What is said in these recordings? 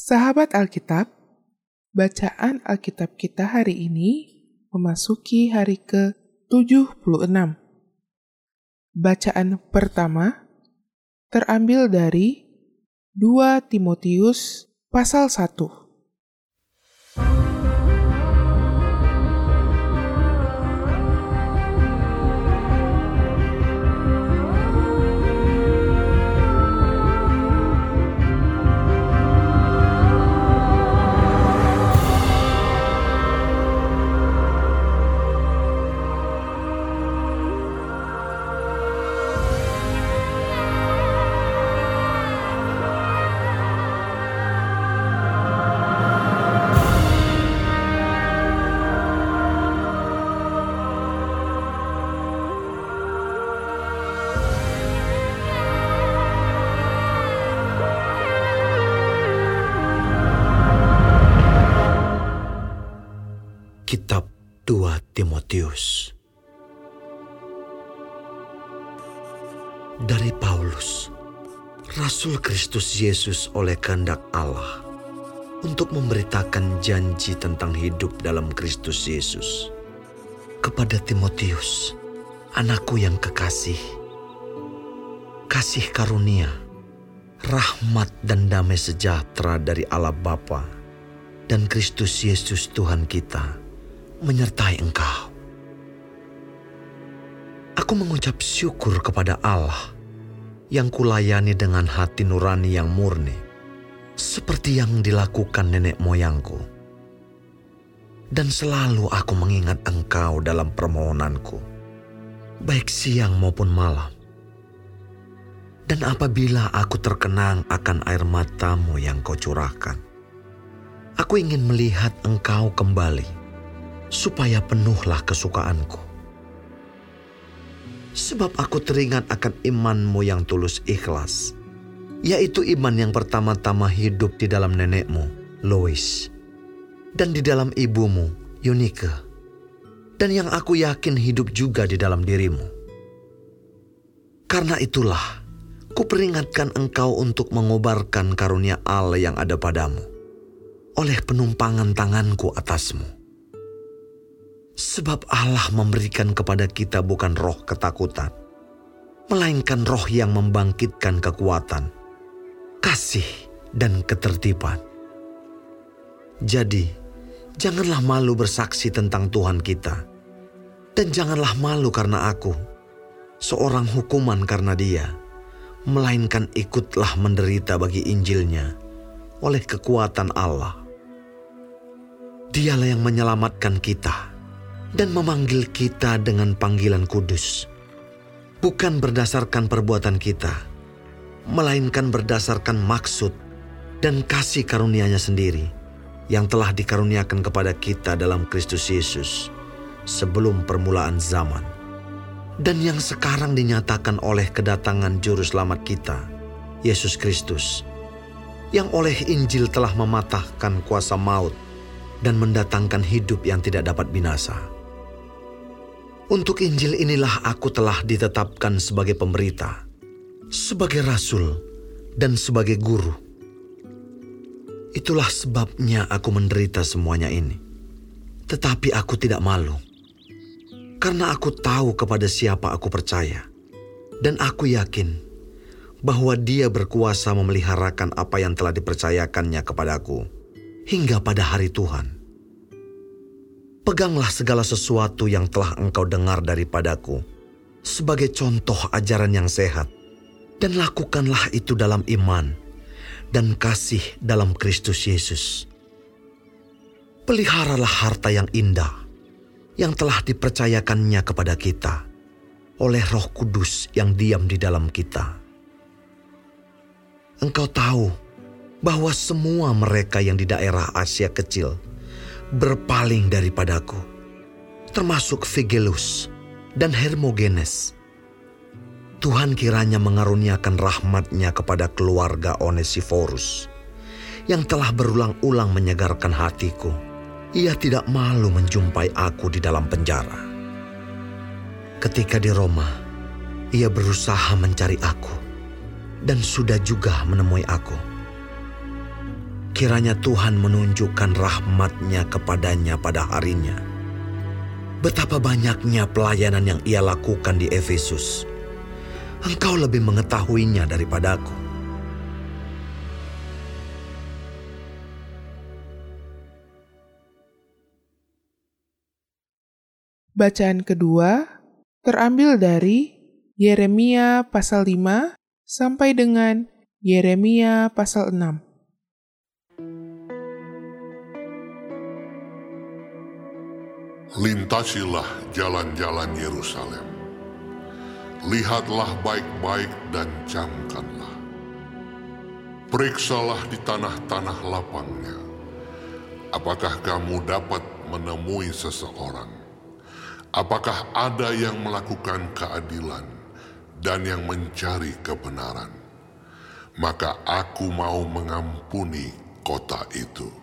Sahabat Alkitab, bacaan Alkitab kita hari ini memasuki hari ke-76. Bacaan pertama terambil dari 2 Timotius pasal 1. Kristus Yesus oleh kehendak Allah, untuk memberitakan janji tentang hidup dalam Kristus Yesus. Kepada Timotius, anakku yang kekasih, kasih karunia, rahmat dan damai sejahtera dari Allah Bapa dan Kristus Yesus Tuhan kita menyertai engkau. Aku mengucap syukur kepada Allah yang kulayani dengan hati nurani yang murni, seperti yang dilakukan nenek moyangku. Dan selalu aku mengingat engkau dalam permohonanku, baik siang maupun malam. Dan apabila aku terkenang akan air matamu yang kau curahkan, aku ingin melihat engkau kembali supaya penuhlah kesukaanku. Sebab aku teringat akan imanmu yang tulus ikhlas, yaitu iman yang pertama-tama hidup di dalam nenekmu, Lois, dan di dalam ibumu, Yunike, dan yang aku yakin hidup juga di dalam dirimu. Karena itulah, kuperingatkan engkau untuk mengobarkan karunia Allah yang ada padamu, oleh penumpangan tanganku atasmu Sebab Allah memberikan kepada kita bukan roh ketakutan, melainkan roh yang membangkitkan kekuatan, kasih, dan ketertiban. Jadi, janganlah malu bersaksi tentang Tuhan kita, dan janganlah malu karena aku, seorang hukuman karena Dia, melainkan ikutlah menderita bagi Injilnya oleh kekuatan Allah. Dialah yang menyelamatkan kita dan memanggil kita dengan panggilan kudus, bukan berdasarkan perbuatan kita, melainkan berdasarkan maksud dan kasih karunia-Nya sendiri yang telah dikaruniakan kepada kita dalam Kristus Yesus sebelum permulaan zaman, dan yang sekarang dinyatakan oleh kedatangan Juru Selamat kita, Yesus Kristus, yang oleh Injil telah mematahkan kuasa maut dan mendatangkan hidup yang tidak dapat binasa. Untuk Injil inilah aku telah ditetapkan sebagai pemberita, sebagai rasul, dan sebagai guru. Itulah sebabnya aku menderita semuanya ini. Tetapi aku tidak malu, karena aku tahu kepada siapa aku percaya, dan aku yakin bahwa Dia berkuasa memeliharakan apa yang telah dipercayakannya kepadaku hingga pada hari Tuhan. Peganglah segala sesuatu yang telah engkau dengar daripadaku sebagai contoh ajaran yang sehat, dan lakukanlah itu dalam iman dan kasih dalam Kristus Yesus. Peliharalah harta yang indah yang telah dipercayakannya kepada kita oleh Roh Kudus yang diam di dalam kita. Engkau tahu bahwa semua mereka yang di daerah Asia Kecil berpaling daripadaku, termasuk Figelus dan Hermogenes. Tuhan kiranya mengaruniakan rahmatnya kepada keluarga Onesiforus yang telah berulang-ulang menyegarkan hatiku. Ia tidak malu menjumpai aku di dalam penjara. Ketika di Roma, ia berusaha mencari aku dan sudah juga menemui aku kiranya Tuhan menunjukkan rahmatnya kepadanya pada harinya. Betapa banyaknya pelayanan yang ia lakukan di Efesus. Engkau lebih mengetahuinya daripadaku. Bacaan kedua terambil dari Yeremia pasal 5 sampai dengan Yeremia pasal 6. Lintasilah jalan-jalan Yerusalem. Lihatlah baik-baik dan camkanlah. Periksalah di tanah-tanah lapangnya. Apakah kamu dapat menemui seseorang? Apakah ada yang melakukan keadilan dan yang mencari kebenaran? Maka aku mau mengampuni kota itu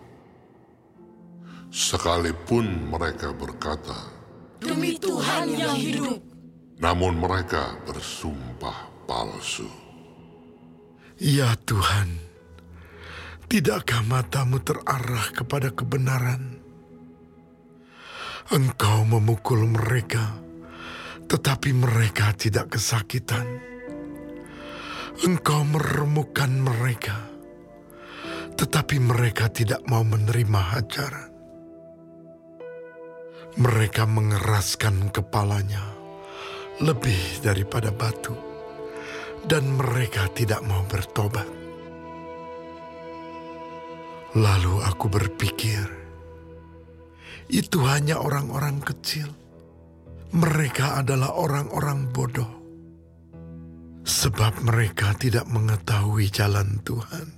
sekalipun mereka berkata, Demi Tuhan yang hidup. Namun mereka bersumpah palsu. Ya Tuhan, tidakkah matamu terarah kepada kebenaran? Engkau memukul mereka, tetapi mereka tidak kesakitan. Engkau meremukkan mereka, tetapi mereka tidak mau menerima hajaran. Mereka mengeraskan kepalanya lebih daripada batu, dan mereka tidak mau bertobat. Lalu aku berpikir, itu hanya orang-orang kecil. Mereka adalah orang-orang bodoh, sebab mereka tidak mengetahui jalan Tuhan,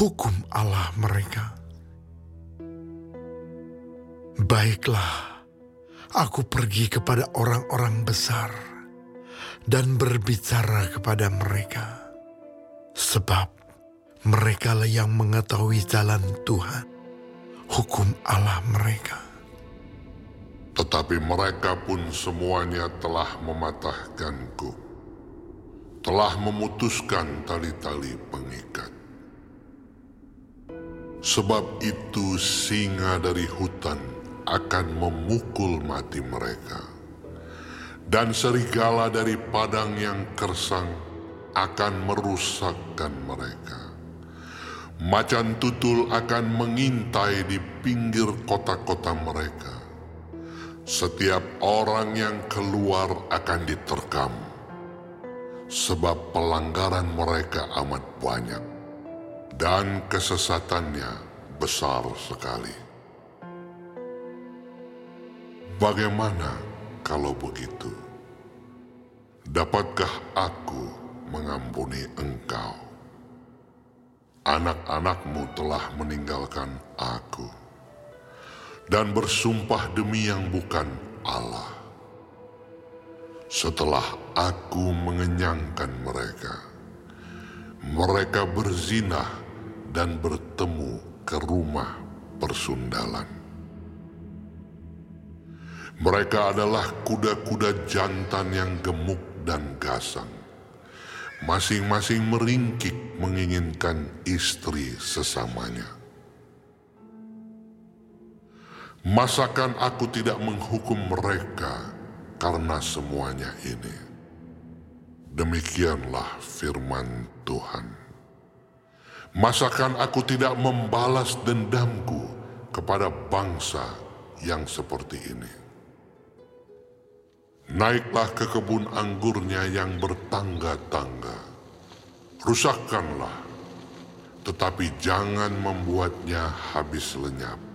hukum Allah mereka. Baiklah, aku pergi kepada orang-orang besar dan berbicara kepada mereka, sebab mereka lah yang mengetahui jalan Tuhan, hukum Allah mereka. Tetapi mereka pun semuanya telah mematahkanku, telah memutuskan tali-tali pengikat. Sebab itu singa dari hutan akan memukul mati mereka. Dan serigala dari padang yang kersang akan merusakkan mereka. Macan tutul akan mengintai di pinggir kota-kota mereka. Setiap orang yang keluar akan diterkam, sebab pelanggaran mereka amat banyak, dan kesesatannya besar sekali. Bagaimana kalau begitu? Dapatkah aku mengampuni engkau? Anak-anakmu telah meninggalkan aku dan bersumpah demi yang bukan Allah. Setelah aku mengenyangkan mereka, mereka berzinah dan bertemu ke rumah persundalan. Mereka adalah kuda-kuda jantan yang gemuk dan gasang. Masing-masing meringkik menginginkan istri sesamanya. Masakan aku tidak menghukum mereka karena semuanya ini? Demikianlah firman Tuhan. Masakan aku tidak membalas dendamku kepada bangsa yang seperti ini? Naiklah ke kebun anggurnya yang bertangga-tangga. Rusakkanlah, tetapi jangan membuatnya habis lenyap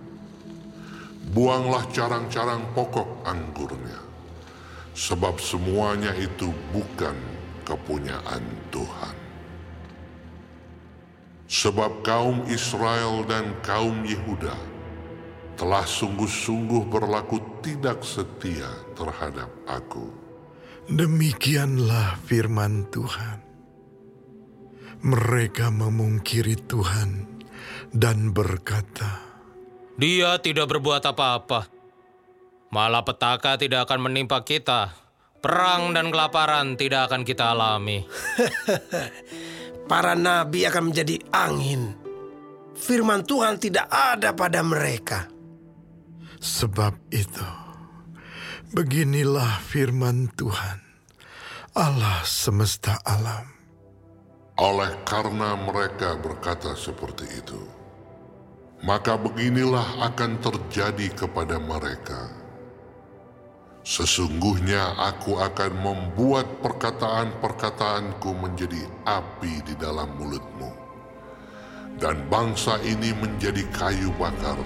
Buanglah carang-carang pokok anggurnya, sebab semuanya itu bukan kepunyaan Tuhan. Sebab kaum Israel dan kaum Yehuda telah sungguh-sungguh berlaku tidak setia terhadap aku. Demikianlah firman Tuhan. Mereka memungkiri Tuhan dan berkata, dia tidak berbuat apa-apa. Malah petaka tidak akan menimpa kita. Perang dan kelaparan tidak akan kita alami. Para nabi akan menjadi angin. firman Tuhan tidak ada pada mereka. Sebab itu, beginilah firman Tuhan, Allah semesta alam. Oleh karena mereka berkata seperti itu, maka beginilah akan terjadi kepada mereka. Sesungguhnya aku akan membuat perkataan-perkataanku menjadi api di dalam mulutmu. Dan bangsa ini menjadi kayu bakar,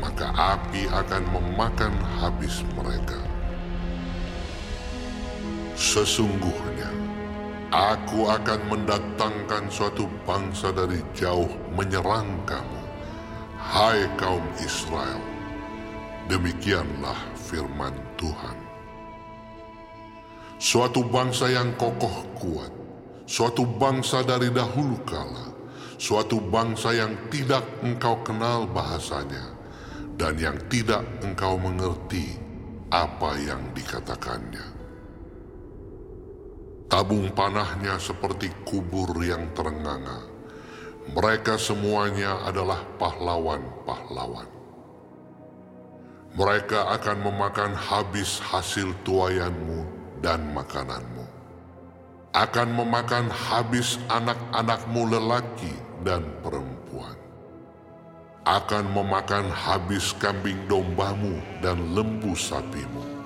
maka api akan memakan habis mereka. Sesungguhnya, aku akan mendatangkan suatu bangsa dari jauh menyerang kamu, hai kaum Israel. Demikianlah firman Tuhan. Suatu bangsa yang kokoh kuat, suatu bangsa dari dahulu kala, suatu bangsa yang tidak engkau kenal bahasanya, dan yang tidak engkau mengerti apa yang dikatakannya. Tabung panahnya seperti kubur yang terenganga. Mereka semuanya adalah pahlawan-pahlawan. Mereka akan memakan habis hasil tuayanmu dan makananmu. Akan memakan habis anak-anakmu lelaki dan perempuan. Akan memakan habis kambing dombamu dan lembu sapimu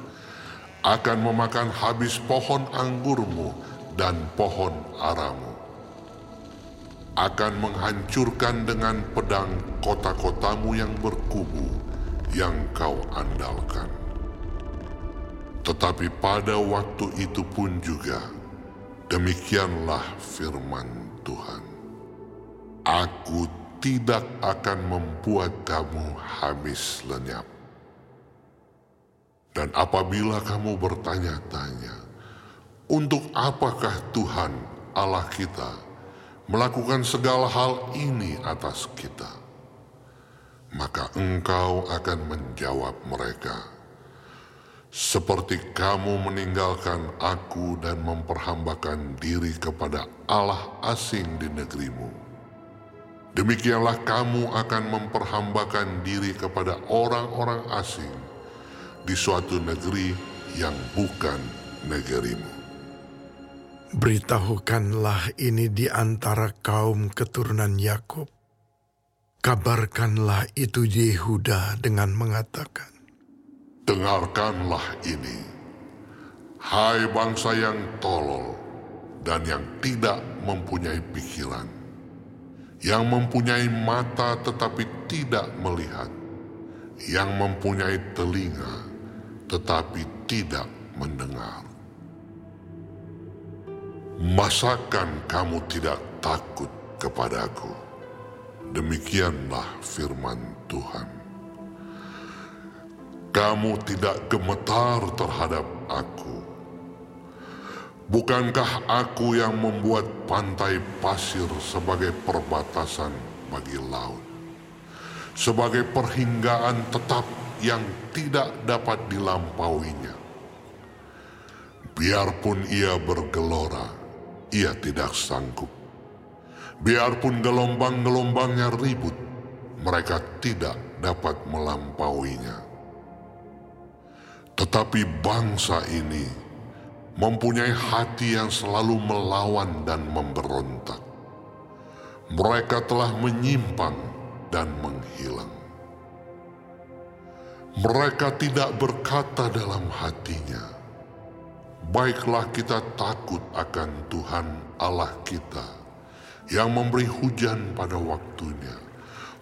akan memakan habis pohon anggurmu dan pohon aramu. Akan menghancurkan dengan pedang kota-kotamu yang berkubu yang kau andalkan. Tetapi pada waktu itu pun juga, demikianlah firman Tuhan. Aku tidak akan membuat kamu habis lenyap dan apabila kamu bertanya-tanya, untuk apakah Tuhan Allah kita melakukan segala hal ini atas kita? Maka engkau akan menjawab mereka, seperti kamu meninggalkan aku dan memperhambakan diri kepada Allah asing di negerimu. Demikianlah kamu akan memperhambakan diri kepada orang-orang asing di suatu negeri yang bukan negerimu. Beritahukanlah ini di antara kaum keturunan Yakub. Kabarkanlah itu Yehuda dengan mengatakan, Dengarkanlah ini, hai bangsa yang tolol dan yang tidak mempunyai pikiran, yang mempunyai mata tetapi tidak melihat, yang mempunyai telinga tetapi tidak mendengar. Masakan kamu tidak takut kepadaku? Demikianlah firman Tuhan. Kamu tidak gemetar terhadap aku. Bukankah aku yang membuat pantai pasir sebagai perbatasan bagi laut? Sebagai perhinggaan tetap yang tidak dapat dilampauinya. Biarpun ia bergelora, ia tidak sanggup. Biarpun gelombang-gelombangnya ribut, mereka tidak dapat melampauinya. Tetapi bangsa ini mempunyai hati yang selalu melawan dan memberontak. Mereka telah menyimpang dan menghilang. Mereka tidak berkata dalam hatinya, "Baiklah, kita takut akan Tuhan Allah kita yang memberi hujan pada waktunya,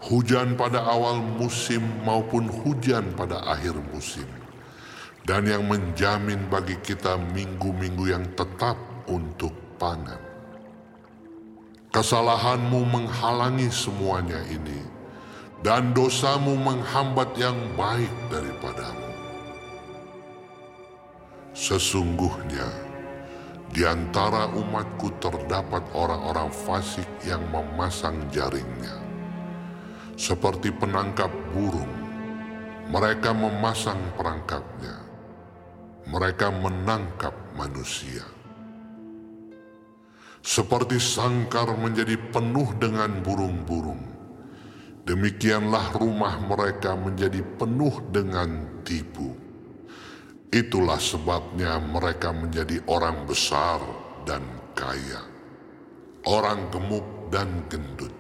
hujan pada awal musim maupun hujan pada akhir musim, dan yang menjamin bagi kita minggu-minggu yang tetap untuk pangan." Kesalahanmu menghalangi semuanya ini dan dosamu menghambat yang baik daripadamu. Sesungguhnya, di antara umatku terdapat orang-orang fasik yang memasang jaringnya. Seperti penangkap burung, mereka memasang perangkapnya. Mereka menangkap manusia. Seperti sangkar menjadi penuh dengan burung-burung, Demikianlah rumah mereka menjadi penuh dengan tipu. Itulah sebabnya mereka menjadi orang besar dan kaya, orang gemuk dan gendut.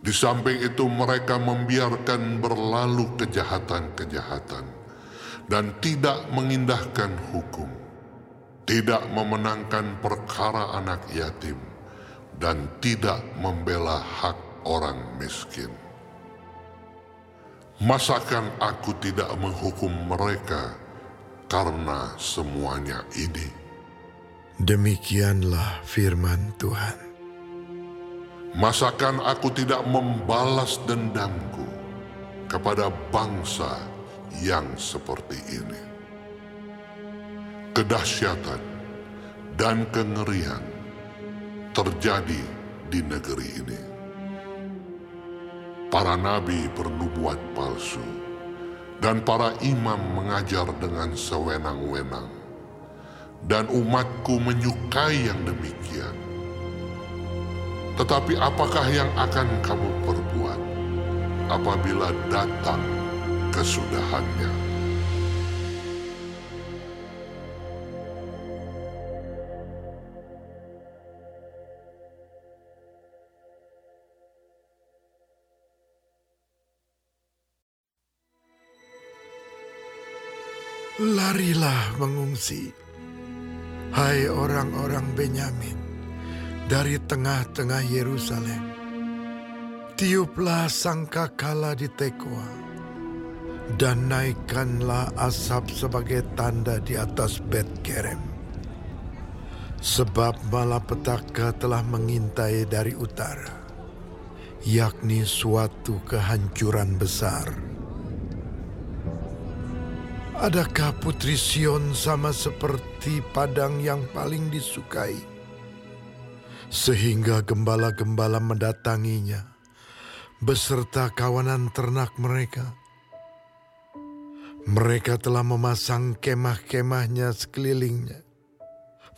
Di samping itu mereka membiarkan berlalu kejahatan-kejahatan dan tidak mengindahkan hukum, tidak memenangkan perkara anak yatim, dan tidak membela hak orang miskin. Masakan aku tidak menghukum mereka karena semuanya ini? Demikianlah firman Tuhan. Masakan aku tidak membalas dendamku kepada bangsa yang seperti ini? Kedahsyatan dan kengerian terjadi di negeri ini para nabi bernubuat palsu, dan para imam mengajar dengan sewenang-wenang, dan umatku menyukai yang demikian. Tetapi apakah yang akan kamu perbuat apabila datang kesudahannya? Larilah mengungsi, hai orang-orang Benyamin, dari tengah-tengah Yerusalem. Tiuplah sangkakala di Tekoa, dan naikkanlah asap sebagai tanda di atas Bet Kerem. Sebab malapetaka telah mengintai dari utara, yakni suatu kehancuran besar Adakah Putri Sion sama seperti padang yang paling disukai? Sehingga gembala-gembala mendatanginya beserta kawanan ternak mereka. Mereka telah memasang kemah-kemahnya sekelilingnya.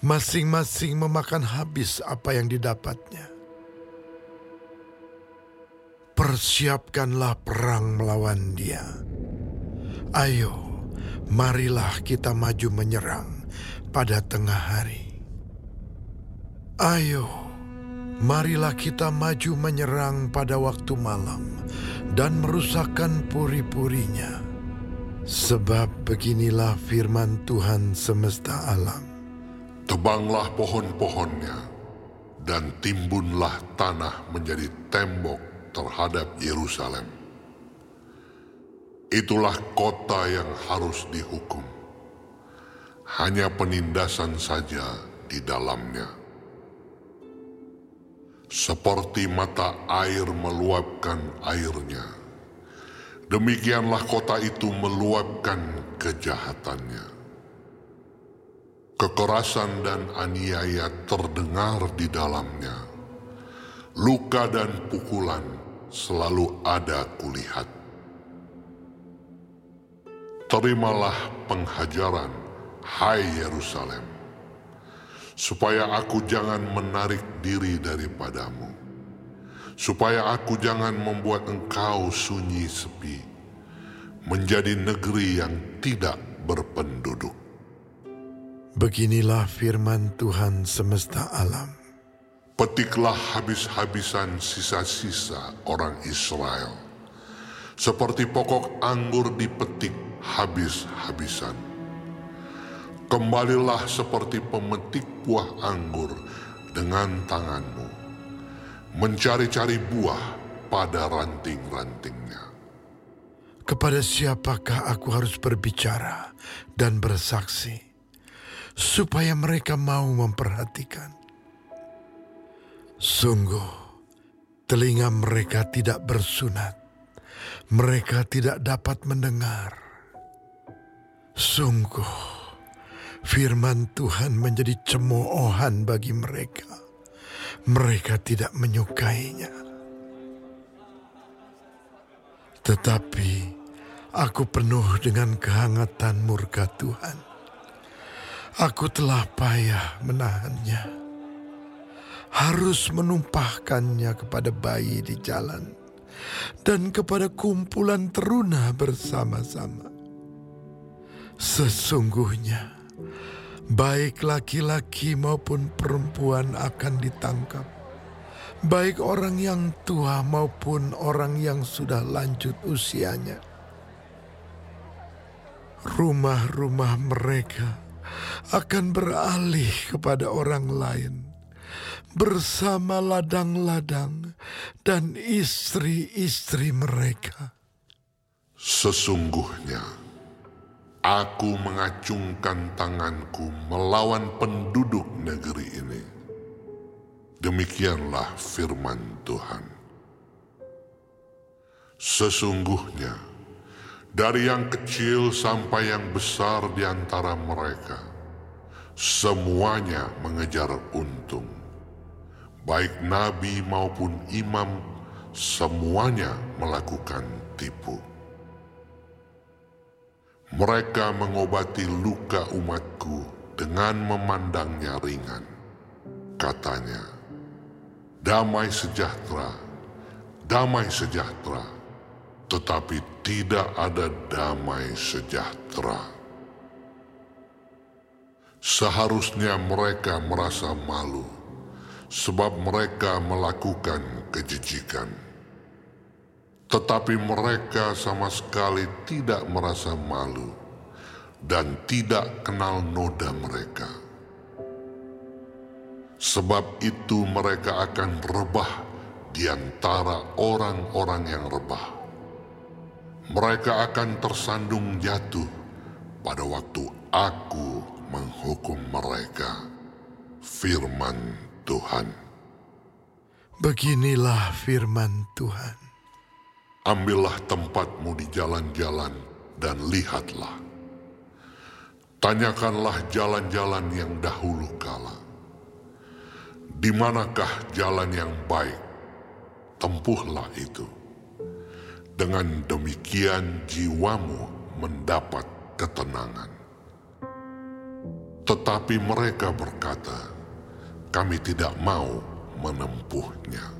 Masing-masing memakan habis apa yang didapatnya. Persiapkanlah perang melawan dia. Ayo, marilah kita maju menyerang pada tengah hari. Ayo, marilah kita maju menyerang pada waktu malam dan merusakkan puri-purinya. Sebab beginilah firman Tuhan semesta alam. Tebanglah pohon-pohonnya dan timbunlah tanah menjadi tembok terhadap Yerusalem Itulah kota yang harus dihukum. Hanya penindasan saja di dalamnya. Seperti mata air meluapkan airnya, demikianlah kota itu meluapkan kejahatannya. Kekerasan dan aniaya terdengar di dalamnya. Luka dan pukulan selalu ada kulihat Terimalah penghajaran, hai Yerusalem, supaya aku jangan menarik diri daripadamu, supaya aku jangan membuat engkau sunyi sepi, menjadi negeri yang tidak berpenduduk. Beginilah firman Tuhan semesta alam. Petiklah habis-habisan sisa-sisa orang Israel, seperti pokok anggur dipetik habis-habisan. Kembalilah seperti pemetik buah anggur dengan tanganmu, mencari-cari buah pada ranting-rantingnya. Kepada siapakah aku harus berbicara dan bersaksi, supaya mereka mau memperhatikan? Sungguh, telinga mereka tidak bersunat, mereka tidak dapat mendengar Sungguh, firman Tuhan menjadi cemoohan bagi mereka. Mereka tidak menyukainya. Tetapi aku penuh dengan kehangatan murka Tuhan. Aku telah payah menahannya. Harus menumpahkannya kepada bayi di jalan dan kepada kumpulan teruna bersama-sama. Sesungguhnya, baik laki-laki maupun perempuan akan ditangkap, baik orang yang tua maupun orang yang sudah lanjut usianya. Rumah-rumah mereka akan beralih kepada orang lain bersama ladang-ladang dan istri-istri mereka. Sesungguhnya, aku mengacungkan tanganku melawan penduduk negeri ini. Demikianlah firman Tuhan. Sesungguhnya, dari yang kecil sampai yang besar di antara mereka, semuanya mengejar untung baik nabi maupun imam, semuanya melakukan tipu. Mereka mengobati luka umatku dengan memandangnya ringan. Katanya, damai sejahtera, damai sejahtera, tetapi tidak ada damai sejahtera. Seharusnya mereka merasa malu sebab mereka melakukan kejijikan. Tetapi mereka sama sekali tidak merasa malu dan tidak kenal noda mereka. Sebab itu mereka akan rebah di antara orang-orang yang rebah. Mereka akan tersandung jatuh pada waktu aku menghukum mereka. Firman Tuhan. Beginilah firman Tuhan. Ambillah tempatmu di jalan-jalan dan lihatlah. Tanyakanlah jalan-jalan yang dahulu kala. Di manakah jalan yang baik? Tempuhlah itu. Dengan demikian jiwamu mendapat ketenangan. Tetapi mereka berkata, kami tidak mau menempuhnya.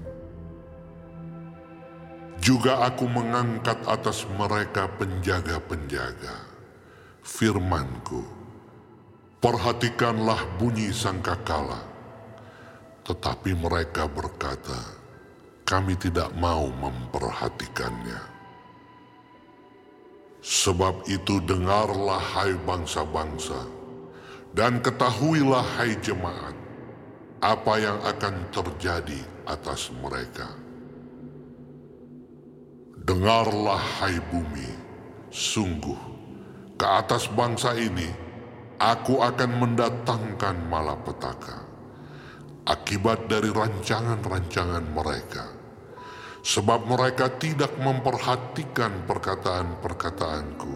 Juga aku mengangkat atas mereka penjaga-penjaga. Firmanku, perhatikanlah bunyi sangkakala. Tetapi mereka berkata, kami tidak mau memperhatikannya. Sebab itu dengarlah hai bangsa-bangsa, dan ketahuilah hai jemaat, apa yang akan terjadi atas mereka. Dengarlah hai bumi, sungguh ke atas bangsa ini aku akan mendatangkan malapetaka akibat dari rancangan-rancangan mereka. Sebab mereka tidak memperhatikan perkataan-perkataanku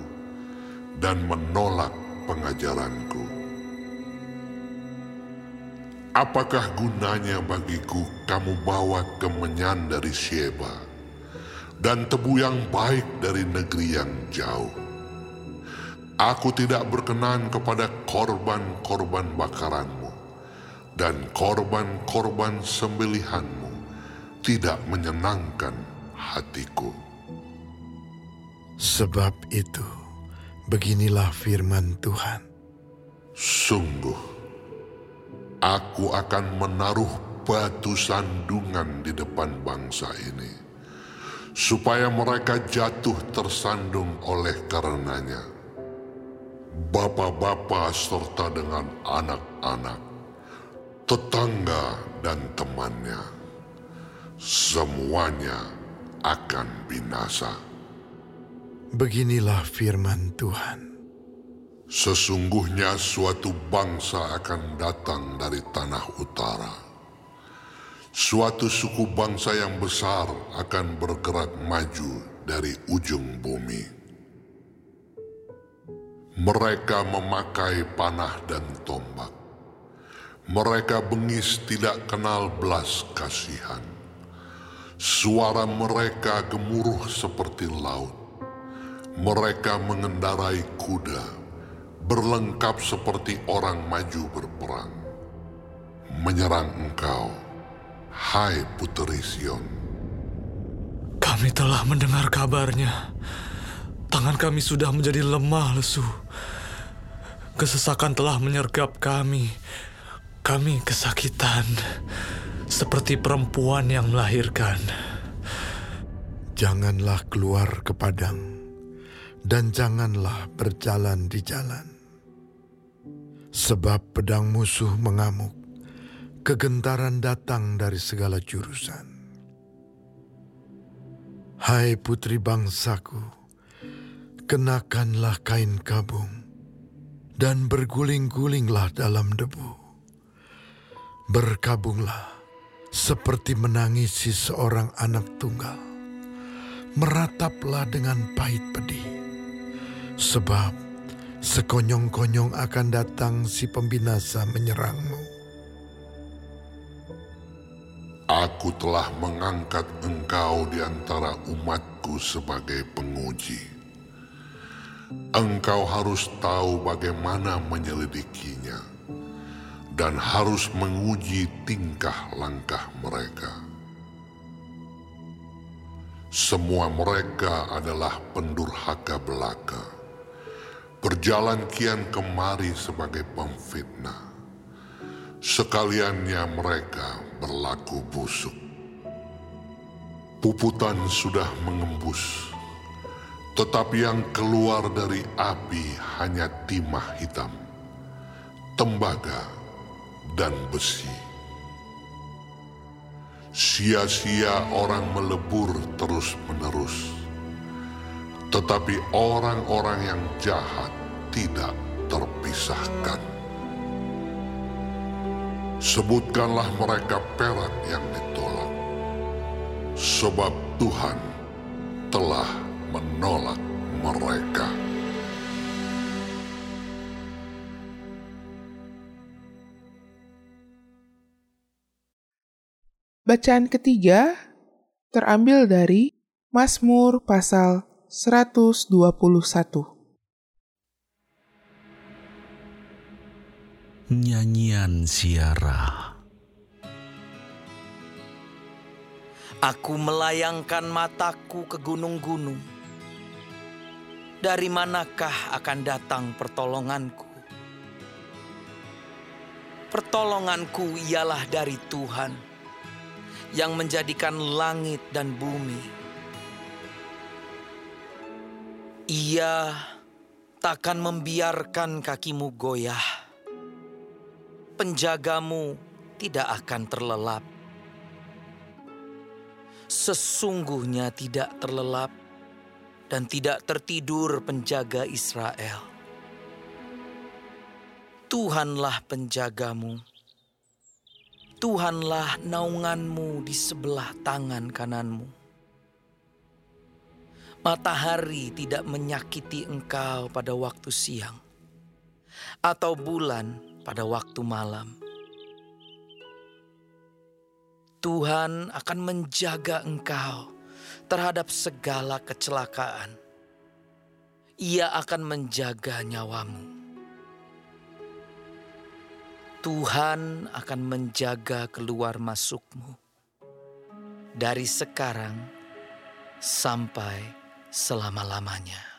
dan menolak pengajaranku. Apakah gunanya bagiku kamu bawa kemenyan dari Sheba dan tebu yang baik dari negeri yang jauh? Aku tidak berkenan kepada korban-korban bakaranmu dan korban-korban sembelihanmu tidak menyenangkan hatiku. Sebab itu, beginilah firman Tuhan. Sungguh, Aku akan menaruh batu sandungan di depan bangsa ini, supaya mereka jatuh tersandung oleh karenanya. Bapak-bapak serta dengan anak-anak, tetangga dan temannya, semuanya akan binasa. Beginilah firman Tuhan. Sesungguhnya suatu bangsa akan datang dari tanah utara. Suatu suku bangsa yang besar akan bergerak maju dari ujung bumi. Mereka memakai panah dan tombak. Mereka bengis tidak kenal belas kasihan. Suara mereka gemuruh seperti laut. Mereka mengendarai kuda berlengkap seperti orang maju berperang, menyerang engkau, hai Puteri Sion. Kami telah mendengar kabarnya. Tangan kami sudah menjadi lemah lesu. Kesesakan telah menyergap kami. Kami kesakitan, seperti perempuan yang melahirkan. Janganlah keluar ke padang, dan janganlah berjalan di jalan. Sebab pedang musuh mengamuk, kegentaran datang dari segala jurusan. Hai putri bangsaku, kenakanlah kain kabung, dan berguling-gulinglah dalam debu Berkabunglah seperti menangisi seorang anak tunggal. Merataplah dengan pahit pedih. Sebab sekonyong-konyong akan datang si pembinasa menyerangmu. Aku telah mengangkat engkau di antara umatku sebagai penguji. Engkau harus tahu bagaimana menyelidikinya dan harus menguji tingkah langkah mereka. Semua mereka adalah pendurhaka belaka, berjalan kian kemari sebagai pemfitnah. Sekaliannya mereka berlaku busuk. Puputan sudah mengembus, tetapi yang keluar dari api hanya timah hitam. Tembaga dan besi. Sia-sia orang melebur terus-menerus, tetapi orang-orang yang jahat tidak terpisahkan. Sebutkanlah mereka perak yang ditolak, sebab Tuhan telah menolak mereka. Bacaan ketiga terambil dari Mazmur pasal 121. Nyanyian Siara Aku melayangkan mataku ke gunung-gunung. Dari manakah akan datang pertolonganku? Pertolonganku ialah dari Tuhan yang menjadikan langit dan bumi. Ia takkan membiarkan kakimu goyah. Penjagamu tidak akan terlelap. Sesungguhnya tidak terlelap dan tidak tertidur penjaga Israel. Tuhanlah penjagamu Tuhanlah naunganmu di sebelah tangan kananmu. Matahari tidak menyakiti engkau pada waktu siang, atau bulan pada waktu malam. Tuhan akan menjaga engkau terhadap segala kecelakaan. Ia akan menjaga nyawamu. Tuhan akan menjaga keluar masukmu dari sekarang sampai selama-lamanya.